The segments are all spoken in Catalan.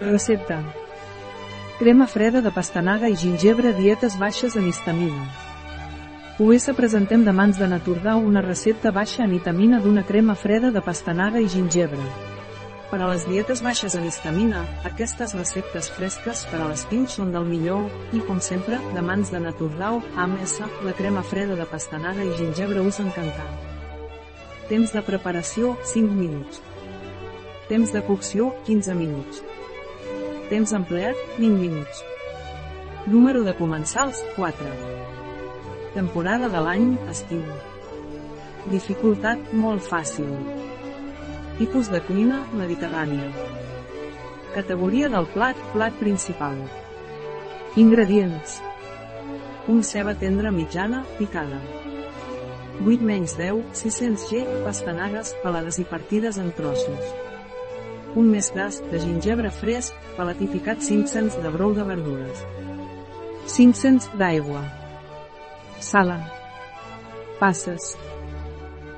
Recepta. Crema freda de pastanaga i gingebre dietes baixes en histamina. US presentem de mans de Naturdau una recepta baixa en vitamina d'una crema freda de pastanaga i gingebre. Per a les dietes baixes en histamina, aquestes receptes fresques per a l'espiny són del millor, i com sempre, de mans de Naturdau, AMS, la crema freda de pastanaga i gingebre us encantar. Temps de preparació, 5 minuts. Temps de cocció, 15 minuts. Temps empleat, 20 minuts. Número de comensals, 4. Temporada de l'any, estiu. Dificultat, molt fàcil. Tipus de cuina, mediterrània. Categoria del plat, plat principal. Ingredients. Un ceba tendra mitjana, picada. 8 menys 10, 600 g, pastanagues, pelades i partides en trossos. Un més gras, de gingebre fresc, pelatificat 500 de brou de verdures. 500 d'aigua. Sala. Passes.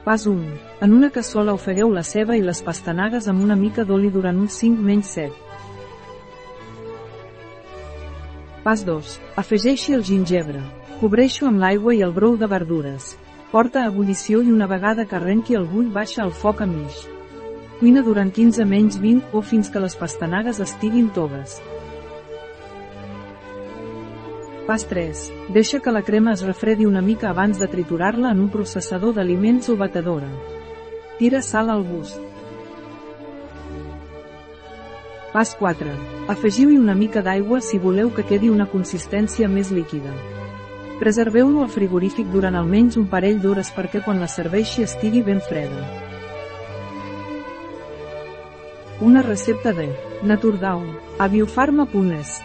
Pas 1. En una cassola ofegueu la ceba i les pastanagues amb una mica d'oli durant uns 5 menys 7. Pas 2. Afegeixi el gingebre. Cobreixo amb l'aigua i el brou de verdures. Porta a ebullició i una vegada que arrenqui el bull baixa el foc a mig. Cuina durant 15 menys 20 o fins que les pastanagues estiguin toves. Pas 3. Deixa que la crema es refredi una mica abans de triturar-la en un processador d'aliments o batedora. Tira sal al gust. Pas 4. Afegiu-hi una mica d'aigua si voleu que quedi una consistència més líquida. Preserveu-lo al frigorífic durant almenys un parell d'hores perquè quan la serveixi estigui ben freda. Una recepta de Naturdau, a biofarma.es.